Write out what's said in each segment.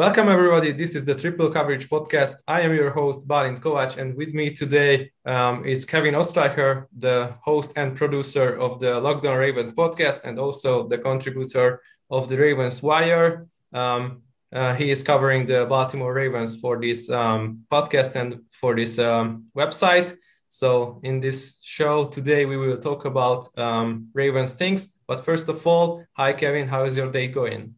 Welcome, everybody. This is the Triple Coverage Podcast. I am your host, Balint Kovac, and with me today um, is Kevin Oestreicher, the host and producer of the Lockdown On Ravens podcast, and also the contributor of the Ravens Wire. Um, uh, he is covering the Baltimore Ravens for this um, podcast and for this um, website. So, in this show today, we will talk about um, Ravens things. But first of all, hi, Kevin. How is your day going?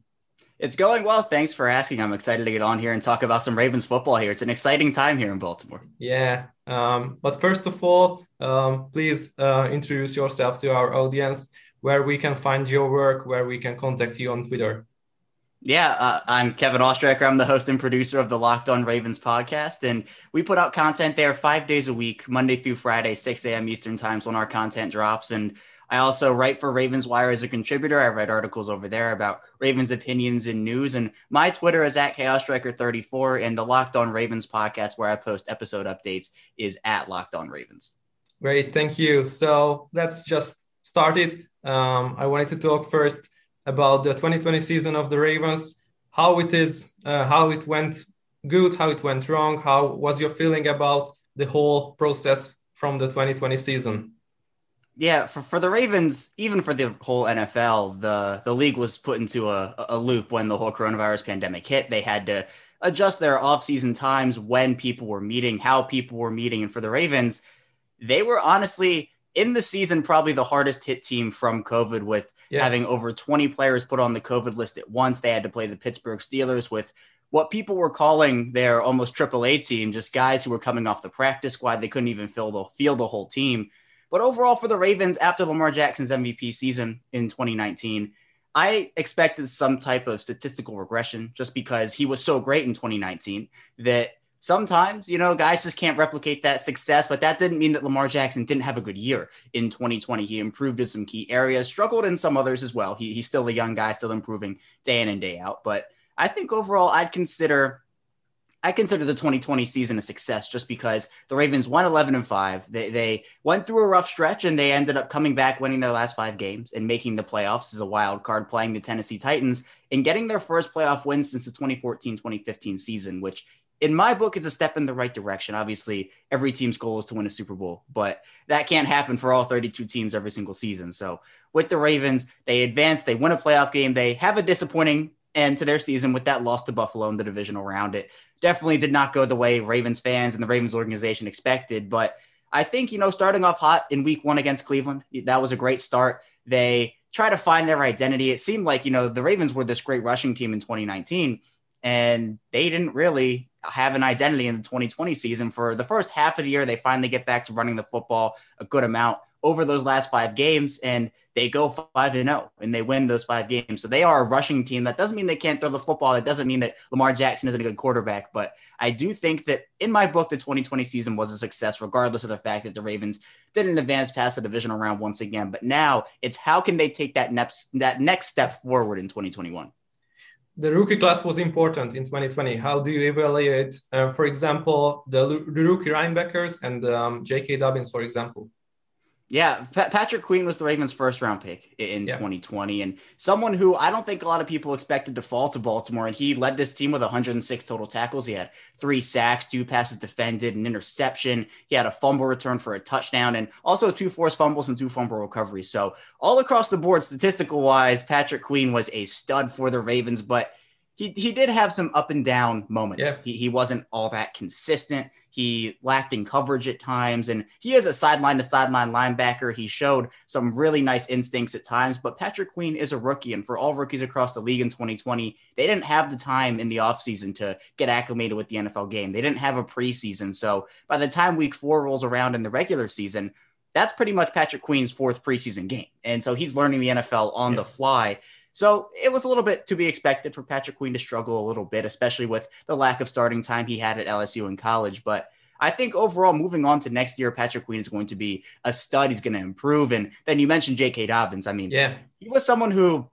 It's going well. Thanks for asking. I'm excited to get on here and talk about some Ravens football here. It's an exciting time here in Baltimore. Yeah. Um, but first of all, um, please uh, introduce yourself to our audience, where we can find your work, where we can contact you on Twitter. Yeah, uh, I'm Kevin Oestreicher. I'm the host and producer of the Locked On Ravens podcast, and we put out content there five days a week, Monday through Friday, 6 a.m. Eastern times when our content drops. And I also write for Ravens Wire as a contributor. I write articles over there about Ravens opinions and news. And my Twitter is at ChaosStriker34. And the Locked On Ravens podcast, where I post episode updates, is at Locked On Ravens. Great. Thank you. So let's just start it. Um, I wanted to talk first about the 2020 season of the Ravens, how it is, uh, how it went good, how it went wrong, how was your feeling about the whole process from the 2020 season? Yeah, for, for the Ravens, even for the whole NFL, the the league was put into a, a loop when the whole coronavirus pandemic hit. They had to adjust their offseason times when people were meeting, how people were meeting. And for the Ravens, they were honestly in the season probably the hardest hit team from COVID with yeah. having over 20 players put on the COVID list at once. They had to play the Pittsburgh Steelers with what people were calling their almost triple A team, just guys who were coming off the practice squad. They couldn't even fill the field the whole team. But overall, for the Ravens, after Lamar Jackson's MVP season in 2019, I expected some type of statistical regression just because he was so great in 2019 that sometimes, you know, guys just can't replicate that success. But that didn't mean that Lamar Jackson didn't have a good year in 2020. He improved in some key areas, struggled in some others as well. He, he's still a young guy, still improving day in and day out. But I think overall, I'd consider I consider the 2020 season a success just because the Ravens won 11 and 5. They, they went through a rough stretch and they ended up coming back, winning their last five games and making the playoffs as a wild card, playing the Tennessee Titans and getting their first playoff win since the 2014 2015 season, which in my book is a step in the right direction. Obviously, every team's goal is to win a Super Bowl, but that can't happen for all 32 teams every single season. So with the Ravens, they advance, they win a playoff game, they have a disappointing end to their season with that loss to Buffalo in the divisional round. It definitely did not go the way Ravens fans and the Ravens organization expected. But I think, you know, starting off hot in week one against Cleveland, that was a great start. They try to find their identity. It seemed like, you know, the Ravens were this great rushing team in 2019, and they didn't really have an identity in the 2020 season. For the first half of the year, they finally get back to running the football a good amount over those last five games and they go five and zero oh, and they win those five games. So they are a rushing team. That doesn't mean they can't throw the football. It doesn't mean that Lamar Jackson isn't a good quarterback. But I do think that in my book, the 2020 season was a success, regardless of the fact that the Ravens didn't advance past the divisional round once again. But now it's how can they take that next that next step forward in 2021 the rookie class was important in 2020. How do you evaluate, uh, for example, the, the rookie linebackers and um, J.K. Dobbins, for example? Yeah, Patrick Queen was the Ravens' first round pick in yeah. 2020, and someone who I don't think a lot of people expected to fall to Baltimore. And he led this team with 106 total tackles. He had three sacks, two passes defended, an interception. He had a fumble return for a touchdown, and also two forced fumbles and two fumble recoveries. So all across the board, statistical wise, Patrick Queen was a stud for the Ravens, but he, he did have some up and down moments. Yeah. He, he wasn't all that consistent. He lacked in coverage at times, and he is a sideline to sideline linebacker. He showed some really nice instincts at times, but Patrick Queen is a rookie, and for all rookies across the league in 2020, they didn't have the time in the offseason to get acclimated with the NFL game. They didn't have a preseason. So by the time week four rolls around in the regular season, that's pretty much Patrick Queen's fourth preseason game. And so he's learning the NFL on yeah. the fly. So it was a little bit to be expected for Patrick Queen to struggle a little bit, especially with the lack of starting time he had at LSU in college. But I think overall, moving on to next year, Patrick Queen is going to be a stud. He's going to improve. And then you mentioned J.K. Dobbins. I mean, yeah, he was someone who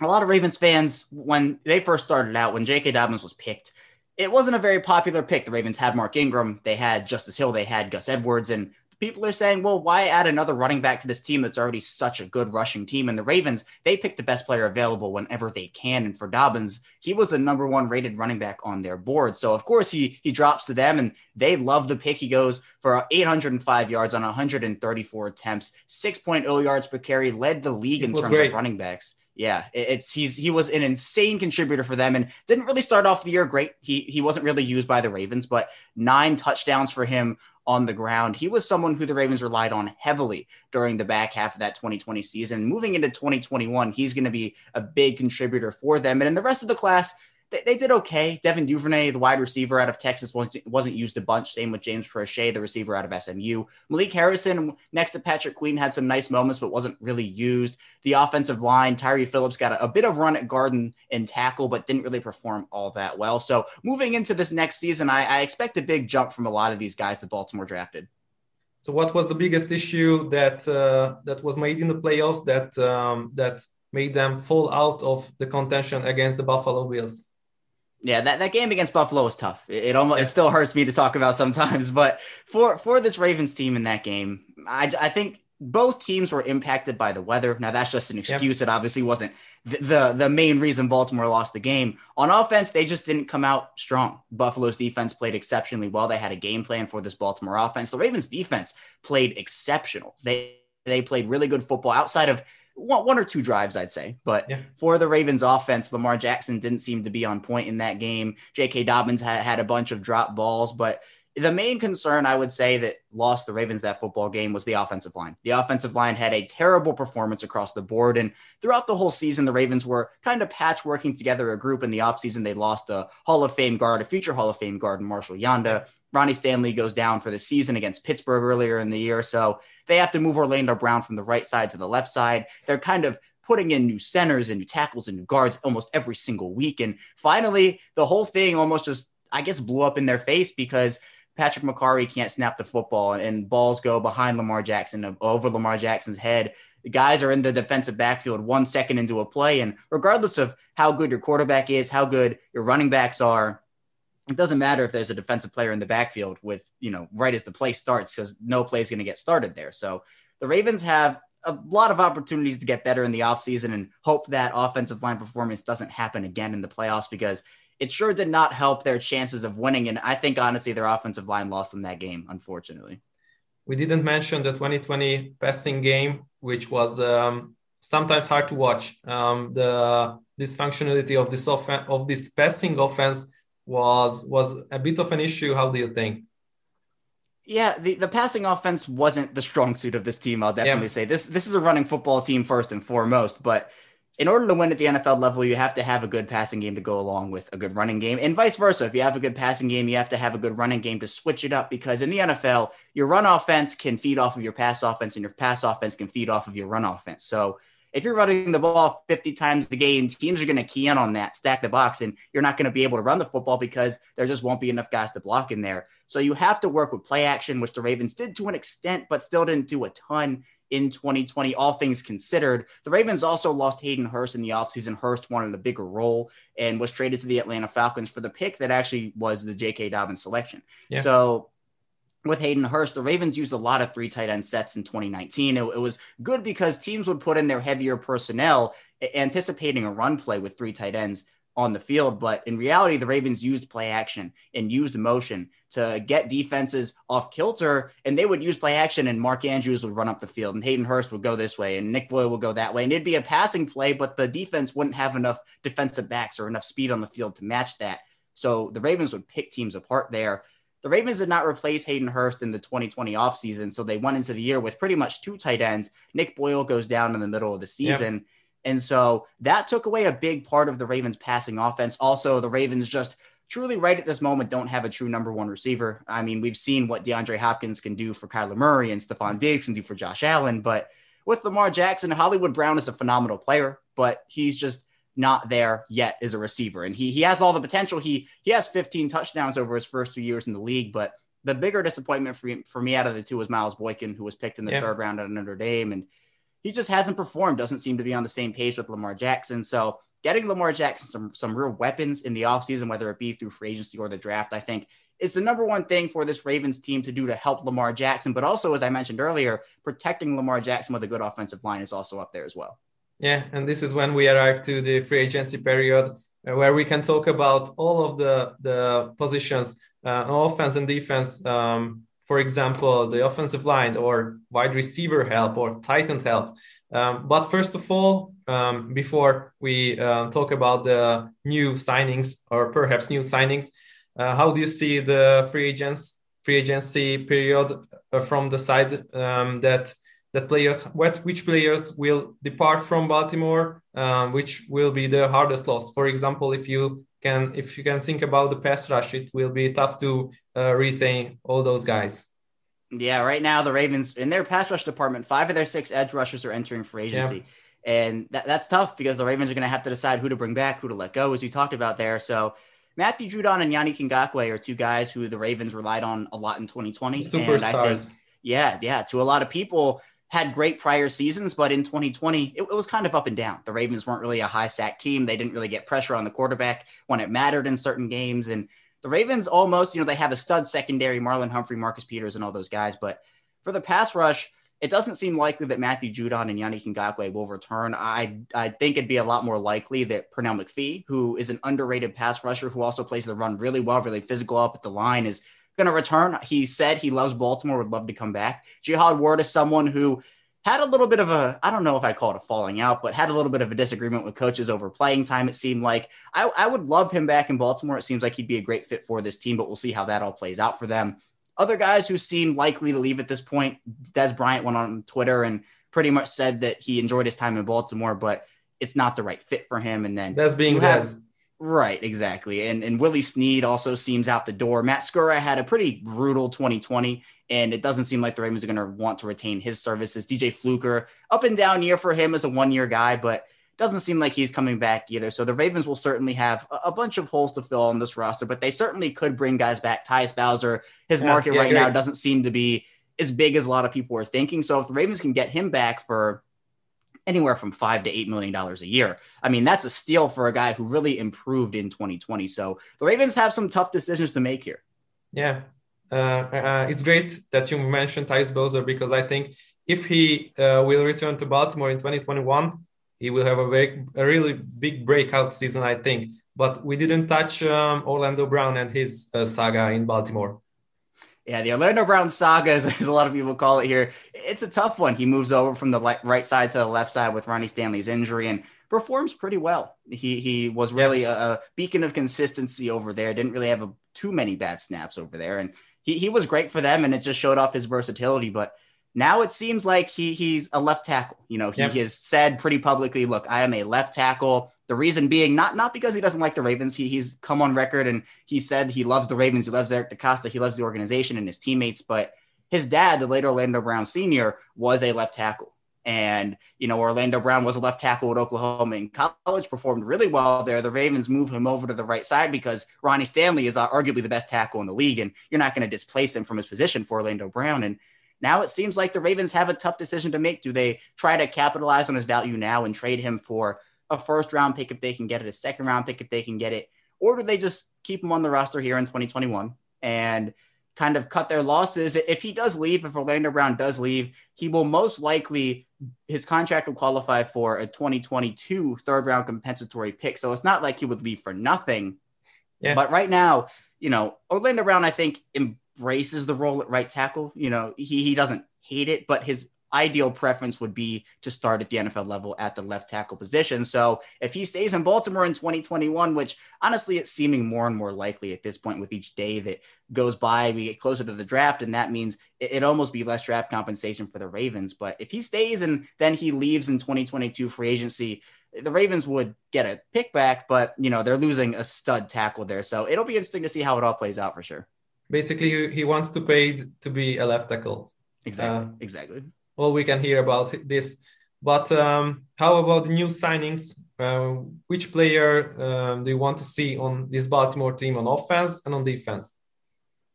a lot of Ravens fans, when they first started out, when J.K. Dobbins was picked, it wasn't a very popular pick. The Ravens had Mark Ingram, they had Justice Hill, they had Gus Edwards, and people are saying, well, why add another running back to this team that's already such a good rushing team? And the Ravens, they pick the best player available whenever they can. And for Dobbins, he was the number one rated running back on their board. So of course he he drops to them and they love the pick. He goes for 805 yards on 134 attempts, 6.0 yards per carry, led the league in terms great. of running backs yeah, it's he's he was an insane contributor for them and didn't really start off the year great. He he wasn't really used by the Ravens, but nine touchdowns for him on the ground. He was someone who the Ravens relied on heavily during the back half of that 2020 season. Moving into 2021, he's going to be a big contributor for them. And in the rest of the class, they, they, did okay. Devin Duvernay, the wide receiver out of Texas, wasn't, wasn't used a bunch. Same with James Proche, the receiver out of SMU. Malik Harrison, next to Patrick Queen, had some nice moments, but wasn't really used. The offensive line, Tyree Phillips got a, a bit of run at garden and tackle, but didn't really perform all that well. So moving into this next season, I, I expect a big jump from a lot of these guys that Baltimore drafted. So, what was the biggest issue that uh, that was made in the playoffs that um, that made them fall out of the contention against the Buffalo Bills? Yeah, that, that game against Buffalo was tough. It, it almost yeah. it still hurts me to talk about sometimes, but for for this Ravens team in that game, I, I think both teams were impacted by the weather. Now that's just an excuse. Yep. It obviously wasn't the, the, the main reason Baltimore lost the game. On offense, they just didn't come out strong. Buffalo's defense played exceptionally well. They had a game plan for this Baltimore offense. The Ravens defense played exceptional. They they played really good football outside of one, one or two drives, I'd say. But yeah. for the Ravens offense, Lamar Jackson didn't seem to be on point in that game. J.K. Dobbins had, had a bunch of drop balls, but the main concern I would say that lost the Ravens that football game was the offensive line. The offensive line had a terrible performance across the board. And throughout the whole season, the Ravens were kind of patchworking together a group. In the offseason, they lost a Hall of Fame guard, a future Hall of Fame guard, Marshall Yanda. Ronnie Stanley goes down for the season against Pittsburgh earlier in the year. So they have to move Orlando Brown from the right side to the left side. They're kind of putting in new centers and new tackles and new guards almost every single week. And finally, the whole thing almost just, I guess, blew up in their face because Patrick Mekari can't snap the football and, and balls go behind Lamar Jackson over Lamar Jackson's head. The guys are in the defensive backfield one second into a play. And regardless of how good your quarterback is, how good your running backs are, it doesn't matter if there's a defensive player in the backfield with, you know, right as the play starts, because no play is going to get started there. So the Ravens have a lot of opportunities to get better in the offseason and hope that offensive line performance doesn't happen again in the playoffs because it sure did not help their chances of winning. And I think honestly, their offensive line lost in that game, unfortunately. We didn't mention the 2020 passing game, which was um, sometimes hard to watch. Um, the dysfunctionality of this of this passing offense was was a bit of an issue. How do you think? Yeah, the, the passing offense wasn't the strong suit of this team. I'll definitely yeah. say this. This is a running football team first and foremost, but in order to win at the NFL level, you have to have a good passing game to go along with a good running game, and vice versa. If you have a good passing game, you have to have a good running game to switch it up. Because in the NFL, your run offense can feed off of your pass offense, and your pass offense can feed off of your run offense. So if you're running the ball 50 times a game, teams are going to key in on that, stack the box, and you're not going to be able to run the football because there just won't be enough guys to block in there. So you have to work with play action, which the Ravens did to an extent, but still didn't do a ton in 2020, all things considered. The Ravens also lost Hayden Hurst in the offseason. Hurst wanted a bigger role and was traded to the Atlanta Falcons for the pick that actually was the J.K. Dobbins selection. Yeah. So with Hayden Hurst, the Ravens used a lot of three tight end sets in 2019. It, it, was good because teams would put in their heavier personnel, anticipating a run play with three tight ends on the field. But in reality, the Ravens used play action and used motion to get defenses off kilter, and they would use play action, and Mark Andrews would run up the field, and Hayden Hurst would go this way, and Nick Boyle would go that way, and it'd be a passing play, but the defense wouldn't have enough defensive backs or enough speed on the field to match that. So the Ravens would pick teams apart there. The Ravens did not replace Hayden Hurst in the 2020 offseason, so they went into the year with pretty much two tight ends. Nick Boyle goes down in the middle of the season. Yep. And so that took away a big part of the Ravens passing offense. Also, the Ravens just truly right at this moment don't have a true number one receiver. I mean, we've seen what DeAndre Hopkins can do for Kyler Murray and Stefon Diggs can do for Josh Allen, but with Lamar Jackson, Hollywood Brown is a phenomenal player, but he's just not there yet as a receiver. And he he has all the potential. He he has 15 touchdowns over his first two years in the league, but the bigger disappointment for, for me out of the two was Miles Boykin, who was picked in the yeah. third round at Notre Dame. And he just hasn't performed, doesn't seem to be on the same page with Lamar Jackson. So getting Lamar Jackson some some real weapons in the offseason, whether it be through free agency or the draft, I think is the number one thing for this Ravens team to do to help Lamar Jackson. But also, as I mentioned earlier, protecting Lamar Jackson with a good offensive line is also up there as well. Yeah, and this is when we arrive to the free agency period uh, where we can talk about all of the the positions, uh, offense and defense. Um, for example, the offensive line or wide receiver help or tight end help. Um, but first of all, um, before we uh, talk about the new signings or perhaps new signings, uh, how do you see the free agents free agency period uh, from the side um, that that players what which players will depart from Baltimore, um, which will be the hardest loss? For example, if you can if you can think about the pass rush, it will be tough to uh, retain all those guys. Yeah, right now the Ravens in their pass rush department, five of their six edge rushers are entering free agency. Yeah. And that, that's tough because the Ravens are going to have to decide who to bring back, who to let go, as you talked about there. So Matthew Judon and Yannick Ngakoue are two guys who the Ravens relied on a lot in 2020. Superstars. Think, yeah, yeah. To a lot of people, had great prior seasons, but in 2020, it, it, was kind of up and down. The Ravens weren't really a high sack team. They didn't really get pressure on the quarterback when it mattered in certain games. And the Ravens almost, you know, they have a stud secondary, Marlon Humphrey, Marcus Peters, and all those guys. But for the pass rush, it doesn't seem likely that Matthew Judon and Yannick Ngakoue will return. I I think it'd be a lot more likely that Pernell McPhee, who is an underrated pass rusher who also plays the run really well, really physical up at the line, is going to return. He said he loves Baltimore, would love to come back. Jihad Ward is someone who had a little bit of a I don't know if I'd call it a falling out, but had a little bit of a disagreement with coaches over playing time. It seemed like I, I would love him back in Baltimore. It seems like he'd be a great fit for this team, but we'll see how that all plays out for them. Other guys who seem likely to leave at this point, Dez Bryant went on Twitter and pretty much said that he enjoyed his time in Baltimore, but it's not the right fit for him. And then that's being Dez. Right, exactly. And and Willie Snead also seems out the door. Matt Skura had a pretty brutal 2020, and it doesn't seem like the Ravens are going to want to retain his services. DJ Fluker, up and down year for him as a one year guy, but doesn't seem like he's coming back either. So the Ravens will certainly have a, a bunch of holes to fill on this roster, but they certainly could bring guys back. Tyus Bowser, his yeah, market yeah, right now doesn't seem to be as big as a lot of people are thinking. So if the Ravens can get him back for anywhere from five to eight million dollars a year. I mean, that's a steal for a guy who really improved in 2020. So the Ravens have some tough decisions to make here. Yeah, uh, uh, it's great that you mentioned Tyus Bowser because I think if he uh, will return to Baltimore in 2021, he will have a, very, a really big breakout season, I think. But we didn't touch um, Orlando Brown and his uh, saga in Baltimore. Yeah, the Orlando Brown saga, as, as, a lot of people call it here, it's a tough one. He moves over from the le- right side to the left side with Ronnie Stanley's injury and performs pretty well. He he was really a, a beacon of consistency over there. Didn't really have a, too many bad snaps over there, and he he was great for them, and it just showed off his versatility. But now it seems like he he's a left tackle. You know, he yep. has said pretty publicly, "Look, I am a left tackle." The reason being not not because he doesn't like the Ravens. He he's come on record and he said he loves the Ravens. He loves Eric DeCosta. He loves the organization and his teammates. But his dad, the late Orlando Brown Sr., was a left tackle. And, you know, Orlando Brown was a left tackle at Oklahoma in college, performed really well there. The Ravens move him over to the right side because Ronnie Stanley is arguably the best tackle in the league. And you're not going to displace him from his position for Orlando Brown. And now it seems like the Ravens have a tough decision to make. Do they try to capitalize on his value now and trade him for a first round pick if they can get it, a second round pick if they can get it, or do they just keep him on the roster here in 2021 and kind of cut their losses? If he does leave, if Orlando Brown does leave, he will most likely his contract will qualify for a 2022 third round compensatory pick. So it's not like he would leave for nothing. Yeah. But right now, you know, Orlando Brown, I think, embraces the role at right tackle. You know, he, he doesn't hate it, but his ideal preference would be to start at the NFL level at the left tackle position. So if he stays in Baltimore in 2021, which honestly it's seeming more and more likely at this point with each day that goes by, we get closer to the draft, and that means it, it almost be less draft compensation for the Ravens. But if he stays and then he leaves in 2022 free agency, the Ravens would get a pick back, but you know they're losing a stud tackle there. So it'll be interesting to see how it all plays out for sure basically he wants to pay to be a left tackle. Exactly. Uh, exactly. All we can hear about this. But um, how about the new signings? Uh, which player um, do you want to see on this Baltimore team on offense and on defense?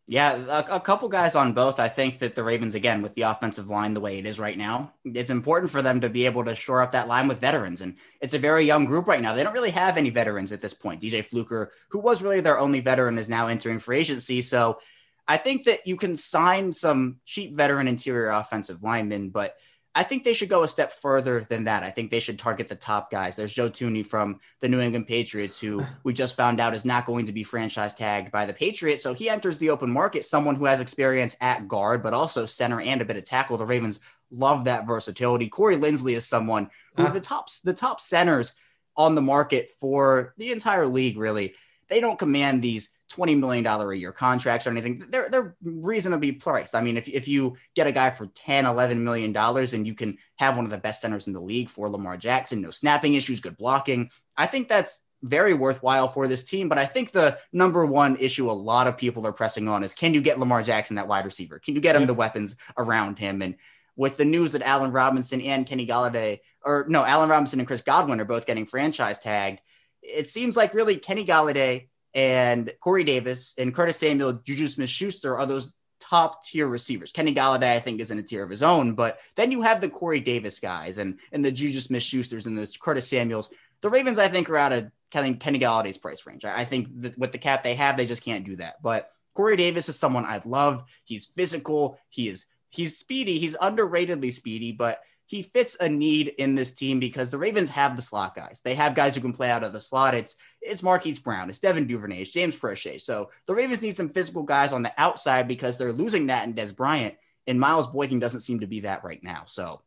Yeah, a, a, couple guys on both. I think that the Ravens, again, with the offensive line the way it is right now, it's important for them to be able to shore up that line with veterans. And it's a very young group right now. They don't really have any veterans at this point. DJ Fluker, who was really their only veteran, is now entering free agency. So I think that you can sign some cheap veteran interior offensive linemen, but I think they should go a step further than that. I think they should target the top guys. There's Joe Thuney from the New England Patriots, who we just found out is not going to be franchise tagged by the Patriots. So he enters the open market, someone who has experience at guard, but also center and a bit of tackle. The Ravens love that versatility. Corey Linsley is someone who uh. the top the top centers on the market for the entire league, really. They don't command these $20 million a year contracts or anything. They're, they're reasonably priced. I mean, if, if you get a guy for 10, 11 million dollars and you can have one of the best centers in the league for Lamar Jackson, no snapping issues, good blocking, I think that's very worthwhile for this team. But I think the number one issue a lot of people are pressing on is can you get Lamar Jackson that wide receiver? Can you get him yeah. the weapons around him? And with the news that Allen Robinson and Kenny Golladay, or no, Allen Robinson and Chris Godwin are both getting franchise tagged, it seems like really Kenny Golladay and Corey Davis and Curtis Samuel, Juju Smith Schuster are those top tier receivers. Kenny Golladay, I think, is in a tier of his own, but then you have the Corey Davis guys and, and the Juju Smith Schusters and the Curtis Samuels. The Ravens, I think, are out of Kenny, Kenny Golladay's price range. I, I think that with the cap they have, they just can't do that. But Corey Davis is someone I love. He's physical. He is he's speedy. He's underratedly speedy, but he fits a need in this team because the Ravens have the slot guys. They have guys who can play out of the slot. It's it's Marquise Brown, it's Devin Duvernay, it's James Proche. So the Ravens need some physical guys on the outside because they're losing that in Dez Bryant. And Miles Boykin doesn't seem to be that right now. So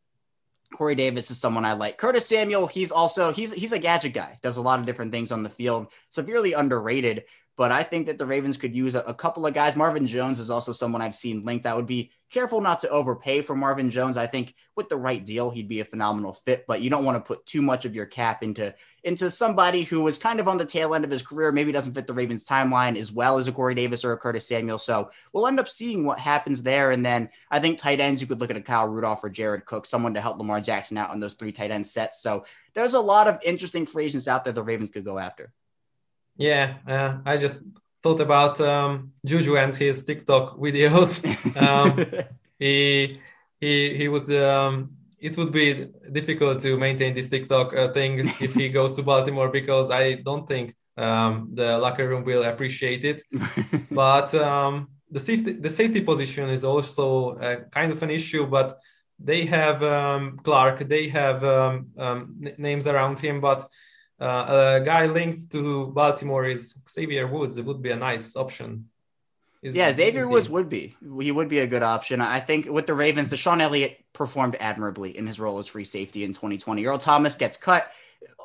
Corey Davis is someone I like. Curtis Samuel, he's also he's he's a gadget guy. Does a lot of different things on the field. Severely underrated, but I think that the Ravens could use a, a, couple of guys. Marvin Jones is also someone I've seen linked. I would be careful not to overpay for Marvin Jones. I think with the right deal, he'd be a phenomenal fit, but you don't want to put too much of your cap into into somebody who is kind of on the tail end of his career, maybe doesn't fit the Ravens timeline as well as a Corey Davis or a Curtis Samuel. So we'll end up seeing what happens there. And then I think tight ends, you could look at a Kyle Rudolph or Jared Cook, someone to help Lamar Jackson out on those three tight end sets. So there's a lot of interesting free agents out there the Ravens could go after. Yeah, uh, I just thought about um, Juju and his TikTok videos. Um, he he he would. Um, it would be difficult to maintain this TikTok uh, thing if he goes to Baltimore because I don't think um, the locker room will appreciate it. but um, the safety the safety position is also uh, kind of an issue, but they have um, Clark, they have um, um, names around him, but uh, a guy linked to Baltimore is Xavier Woods. It would be a nice option. Is, yeah, Xavier Woods would be. He would be a good option. I think with the Ravens, DeShon Elliott performed admirably in his role as free safety in 2020. Earl Thomas gets cut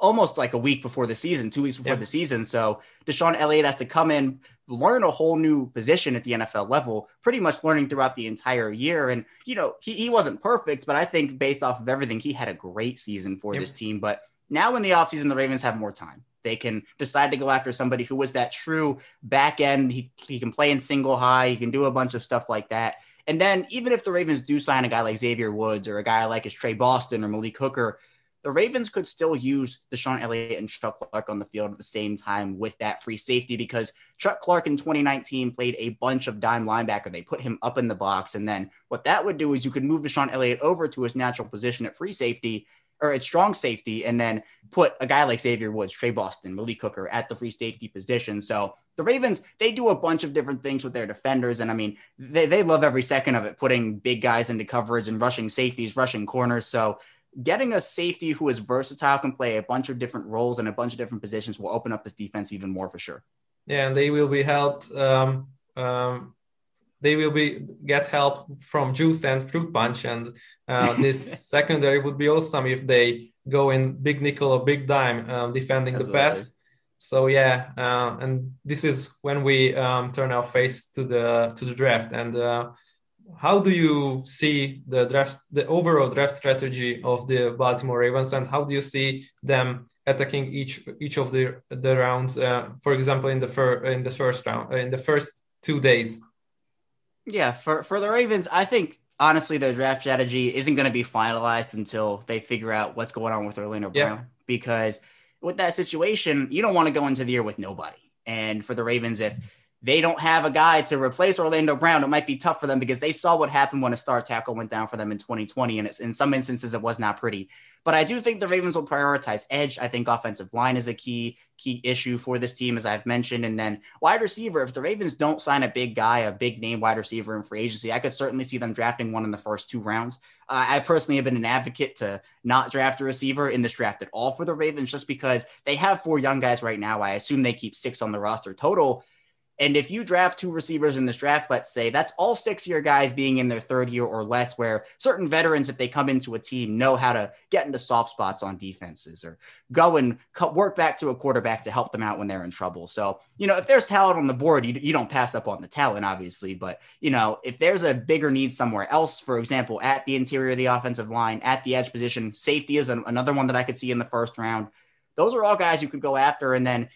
almost like a week before the season, two weeks before yeah. the season. So DeShon Elliott has to come in, learn a whole new position at the NFL level, pretty much learning throughout the entire year. And, you know, he, he wasn't perfect, but I think based off of everything, he had a great season for this team. But now in the offseason, the Ravens have more time. They can decide to go after somebody who was that true back end. He, he can play in single high. He can do a bunch of stuff like that. And then even if the Ravens do sign a guy like Xavier Woods or a guy like is Tre Boston or Malik Hooker, the Ravens could still use DeShon Elliott and Chuck Clark on the field at the same time with that free safety because Chuck Clark in 2019 played a bunch of dime linebacker. They put him up in the box. And then what that would do is you could move DeShon Elliott over to his natural position at free safety or at strong safety, and then put a guy like Xavier Woods, Tre Boston, Malik Hooker at the free safety position. So the Ravens, they do a bunch of different things with their defenders. And I mean, they, they love every second of it, putting big guys into coverage and rushing safeties, rushing corners. So getting a safety who is versatile, can play a bunch of different roles and a bunch of different positions will open up this defense even more for sure. Yeah, and they will be helped. Um, um, they will be get help from juice and fruit punch and uh, this secondary would be awesome if they go in big nickel or big dime um, defending Absolutely. the pass. So yeah, uh, and this is when we um, turn our face to the to the draft. And uh, how do you see the draft, the overall draft strategy of the Baltimore Ravens, and how do you see them attacking each each of the the rounds? Uh, for example, in the fir- in the first round, in the first two days. Yeah, for for the Ravens, I think honestly, their draft strategy isn't going to be finalized until they figure out what's going on with Orlando Brown. Yeah. Because with that situation, you don't want to go into the year with nobody. And for the Ravens, if they don't have a guy to replace Orlando Brown, it might be tough for them because they saw what happened when a star tackle went down for them in 2020. And in some instances, it was not pretty. But I do think the Ravens will prioritize edge. I think offensive line is a key key issue for this team, as I've mentioned. And then wide receiver, if the Ravens don't sign a big guy, a big name wide receiver in free agency, I could certainly see them drafting one in the first two rounds. Uh, I personally have been an advocate to not draft a receiver in this draft at all for the Ravens, just because they have four young guys right now. I assume they keep six on the roster total. And if you draft two receivers in this draft, let's say that's all six year guys being in their third year or less, where certain veterans, if they come into a team, know how to get into soft spots on defenses or go and work back to a quarterback to help them out when they're in trouble. So, you know, if there's talent on the board, you, you don't pass up on the talent, obviously. But, you know, if there's a bigger need somewhere else, for example, at the interior of the offensive line, at the edge position, safety is an, another one that I could see in the first round those are all guys you could go after. And then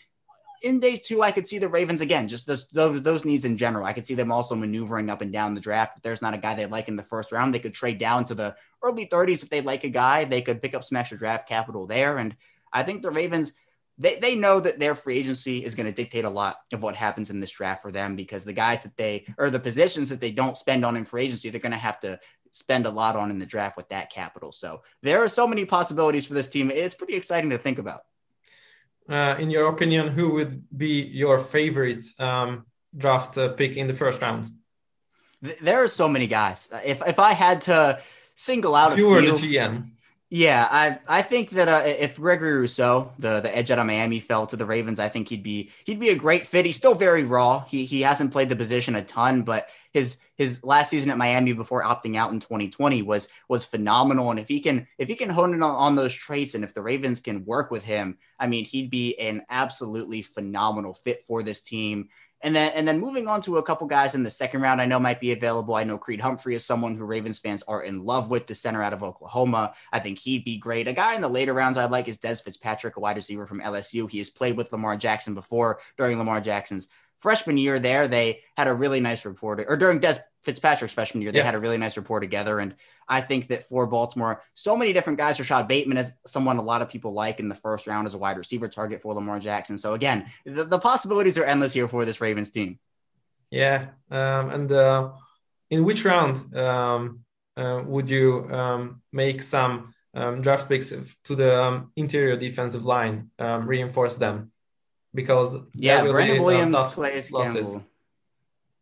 in day two, I could see the Ravens again, just those, those, those needs in general. I could see them also maneuvering up and down the draft. If there's not a guy they like in the first round, they could trade down to the early 30s. If they like a guy, they could pick up some extra draft capital there. And I think the Ravens, they, they know that their free agency is going to dictate a lot of what happens in this draft for them because the guys that they, or the positions that they don't spend on in free agency, they're going to have to spend a lot on in the draft with that capital. So there are so many possibilities for this team. It's pretty exciting to think about uh, in your opinion, who would be your favorite um, draft uh, pick in the first round? There are so many guys. If if I had to single out you a few, the GM. Yeah, I I think that uh, if Gregory Rousseau, the the edge out of Miami, fell to the Ravens, I think he'd be he'd be a great fit. He's still very raw. He he hasn't played the position a ton, but his his last season at Miami before opting out in 2020 was was phenomenal. And if he can if he can hone in on, on those traits, and if the Ravens can work with him, I mean, he'd be an absolutely phenomenal fit for this team. And then and then moving on to a couple guys in the second round, I know might be available. I know Creed Humphrey is someone who Ravens fans are in love with, the center out of Oklahoma. I think he'd be great. A guy in the later rounds I like is Dez Fitzpatrick, a wide receiver from LSU. He has played with Lamar Jackson before during Lamar Jackson's freshman year there, they had a really nice report, or during Dez Fitzpatrick's freshman year, they yeah. had a really nice rapport together. And I think that for Baltimore, so many different guys. Rashod Bateman is someone a lot of people like in the first round as a wide receiver target for Lamar Jackson. So again, the, the possibilities are endless here for this Ravens team. Yeah, um, and uh, in which round um, uh, would you um, make some um, draft picks to the um, interior defensive line, um, reinforce them? Because yeah, Brandon Williams, Calais Campbell.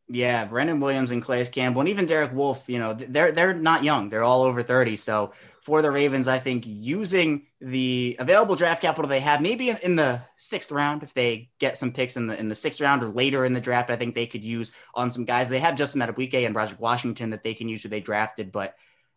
Yeah, Brandon Williams and Calais Campbell, and even Derek Wolfe. You know, they're they're not young; they're all over thirty. So for the Ravens, I think using the available draft capital they have, maybe in, in, the sixth round, if they get some picks in the in the sixth round or later in the draft, I think they could use on some guys. They have Justin Madubuike and Roger Washington that they can use who they drafted, but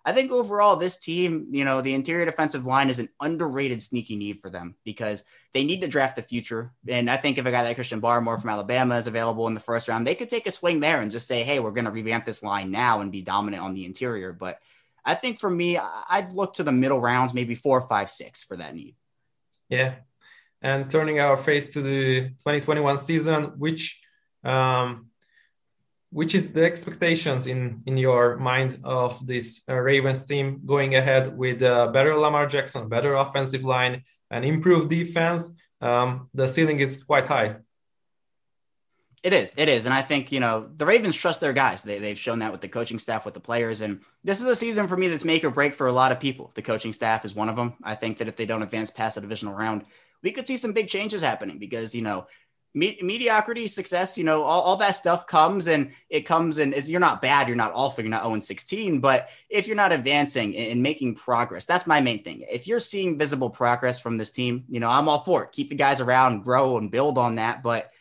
I think overall, this team, you know, the interior defensive line is an underrated sneaky need for them because they need to draft the future. And I think if a guy like Christian Barmore from Alabama is available in the first round, they could take a swing there and just say, hey, we're going to revamp this line now and be dominant on the interior. But I think for me, I'd look to the middle rounds, maybe four, five, six for that need. Yeah. And turning our face to the 2021 season, which um, which is the expectations in in your mind of this uh, Ravens team going ahead with uh, better Lamar Jackson, better offensive line, and improved defense? Um, the ceiling is quite high. It is. It is. And I think, you know, the Ravens trust their guys. They, they've shown that with the coaching staff, with the players. And this is a season for me that's make or break for a lot of people. The coaching staff is one of them. I think that if they don't advance past the divisional round, we could see some big changes happening because, you know, me- mediocrity, success, you know, all, all that stuff comes and it comes and you're not bad, you're not awful, you're not 0 16. But if you're not advancing and making progress, that's my main thing. If you're seeing visible progress from this team, you know, I'm all for it. Keep the guys around, grow and build on that. But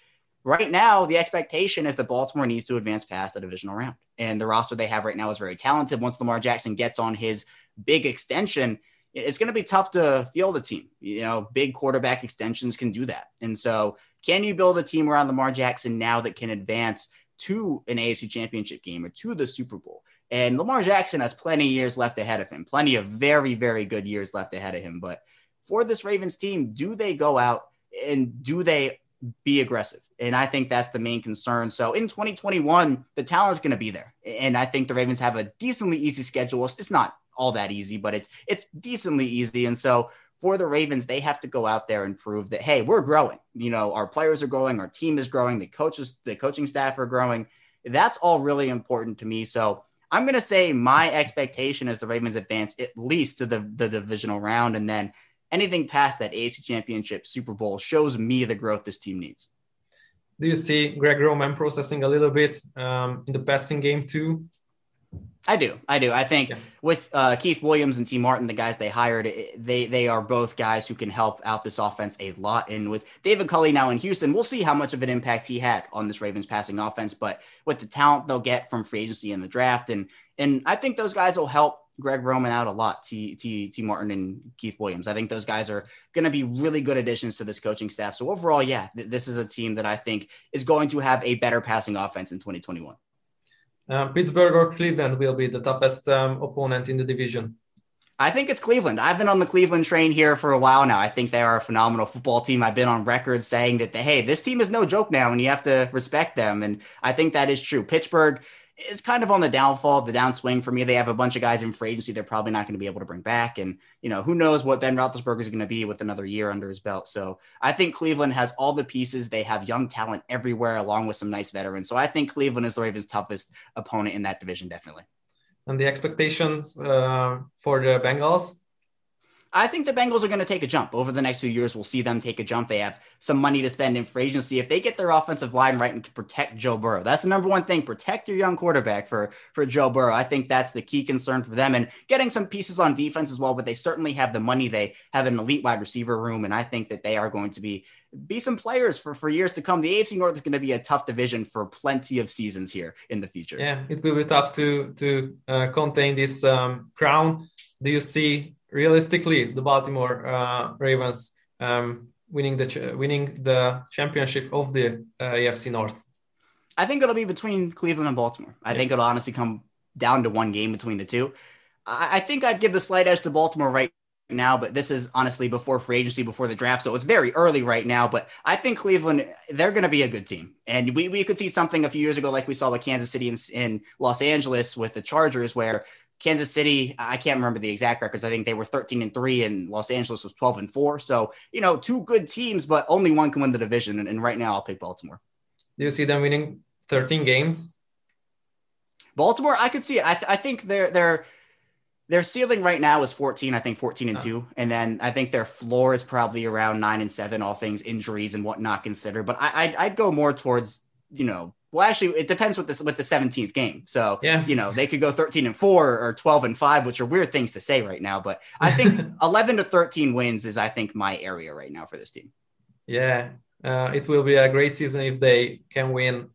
right now, the expectation is that Baltimore needs to advance past the divisional round. And the roster they have right now is very talented. Once Lamar Jackson gets on his big extension, it's going to be tough to field a team. You know, big quarterback extensions can do that. And so can you build a team around Lamar Jackson now that can advance to an AFC championship game or to the Super Bowl? And Lamar Jackson has plenty of years left ahead of him, plenty of very, very good years left ahead of him. But for this Ravens team, do they go out and do they be aggressive? And I think that's the main concern. So in 2021, the talent's going to be there. And I think the Ravens have a decently easy schedule. It's not all that easy, but it's it's decently easy. And so for the Ravens, they have to go out there and prove that, hey, we're growing. You know, our players are growing, our team is growing, the coaches, the coaching staff are growing. That's all really important to me. So I'm going to say my expectation is the Ravens advance at least to the, the divisional round. And then anything past that AFC championship Super Bowl shows me the growth this team needs. Do you see Greg Roman processing a little bit um, in the passing game too? I do. I do. I think yeah. with uh, Keith Williams and Tee Martin, the guys they hired, they they are both guys who can help out this offense a lot. And with David Culley now in Houston, we'll see how much of an impact he had on this Ravens passing offense. But with the talent they'll get from free agency in the draft, and and I think those guys will help Greg Roman out a lot. T T Tee Martin and Keith Williams. I think those guys are going to be really good additions to this coaching staff. So overall, yeah, th- this is a team that I think is going to have a better passing offense in 2021. Uh, Pittsburgh or Cleveland will be the toughest um, opponent in the division. I think it's Cleveland. I've been on the Cleveland train here for a while now. I think they are a phenomenal football team. I've been on record saying that, hey, this team is no joke now, and you have to respect them. And I think that is true. Pittsburgh is kind of on the downfall, the downswing for me. They have a bunch of guys in free agency they're probably not going to be able to bring back. And, you know, who knows what Ben Roethlisberger is going to be with another year under his belt. So I think Cleveland has all the pieces. They have young talent everywhere, along with some nice veterans. So I think Cleveland is the Ravens' toughest opponent in that division, definitely. And the expectations uh, for the Bengals? I think the Bengals are going to take a jump over the next few years. We'll see them take a jump. They have some money to spend in free agency. If they get their offensive line right and can protect Joe Burrow, that's the number one thing. Protect your young quarterback for for Joe Burrow. I think that's the key concern for them. And getting some pieces on defense as well. But they certainly have the money. They have an elite wide receiver room, and I think that they are going to be be some players for for years to come. The AFC North is going to be a tough division for plenty of seasons here in the future. Yeah, it will be tough to to uh, contain this um, crown. Do you see realistically, the Baltimore uh, Ravens um, winning the ch- winning the championship of the uh, AFC North? I think it'll be between Cleveland and Baltimore. I yeah. think it'll honestly come down to one game between the two. I, I think I'd give the slight edge to Baltimore right now, but this is honestly before free agency, before the draft. So it's very early right now. But I think Cleveland, they're going to be a good team. And we, we could see something a few years ago, like we saw with Kansas City in, in Los Angeles with the Chargers, where Kansas City, I can't remember the exact records. I think they were 13 and 3 and Los Angeles was 12 and 4. So, you know, two good teams, but only one can win the division. And, and right now I'll pick Baltimore. Do you see them winning 13 games? Baltimore, I could see it. I, th- I think their their their ceiling right now is 14, I think 14 and oh. 2. And then I think their floor is probably around 9 and 7, all things injuries and whatnot considered. But I, I'd, I'd go more towards, you know, well, actually, it depends with this with the 17th game. So yeah, you know, they could go 13 and four or 12 and five, which are weird things to say right now. But I think 11 to 13 wins is, I think, my area right now for this team. Yeah, uh, it will be a great season if they can win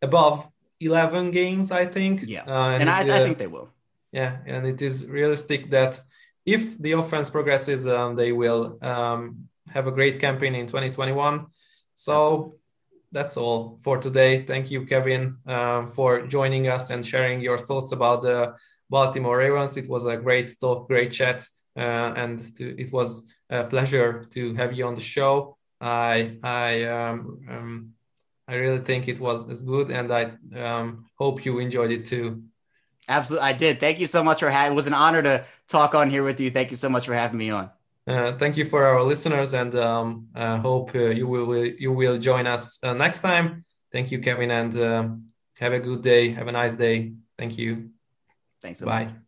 above 11 games. I think. Yeah, uh, and, and I, I, think they will. Yeah, and it is realistic that if the offense progresses, um, they will um, have a great campaign in 2021. So. Absolutely that's all for today. Thank you, Kevin, um, for joining us and sharing your thoughts about the Baltimore Ravens. It was a great talk, great chat, uh, and to, it was a pleasure to have you on the show. I I um, um, I really think it was as good, and I um, hope you enjoyed it too. Absolutely, I did. Thank you so much for having. It was an honor to talk on here with you. Thank you so much for having me on. Uh, thank you for our listeners, and um, uh, hope uh, you will you will join us uh, next time. Thank you, Kevin, and um, have a good day. Have a nice day. Thank you. Thanks. So Bye. Much.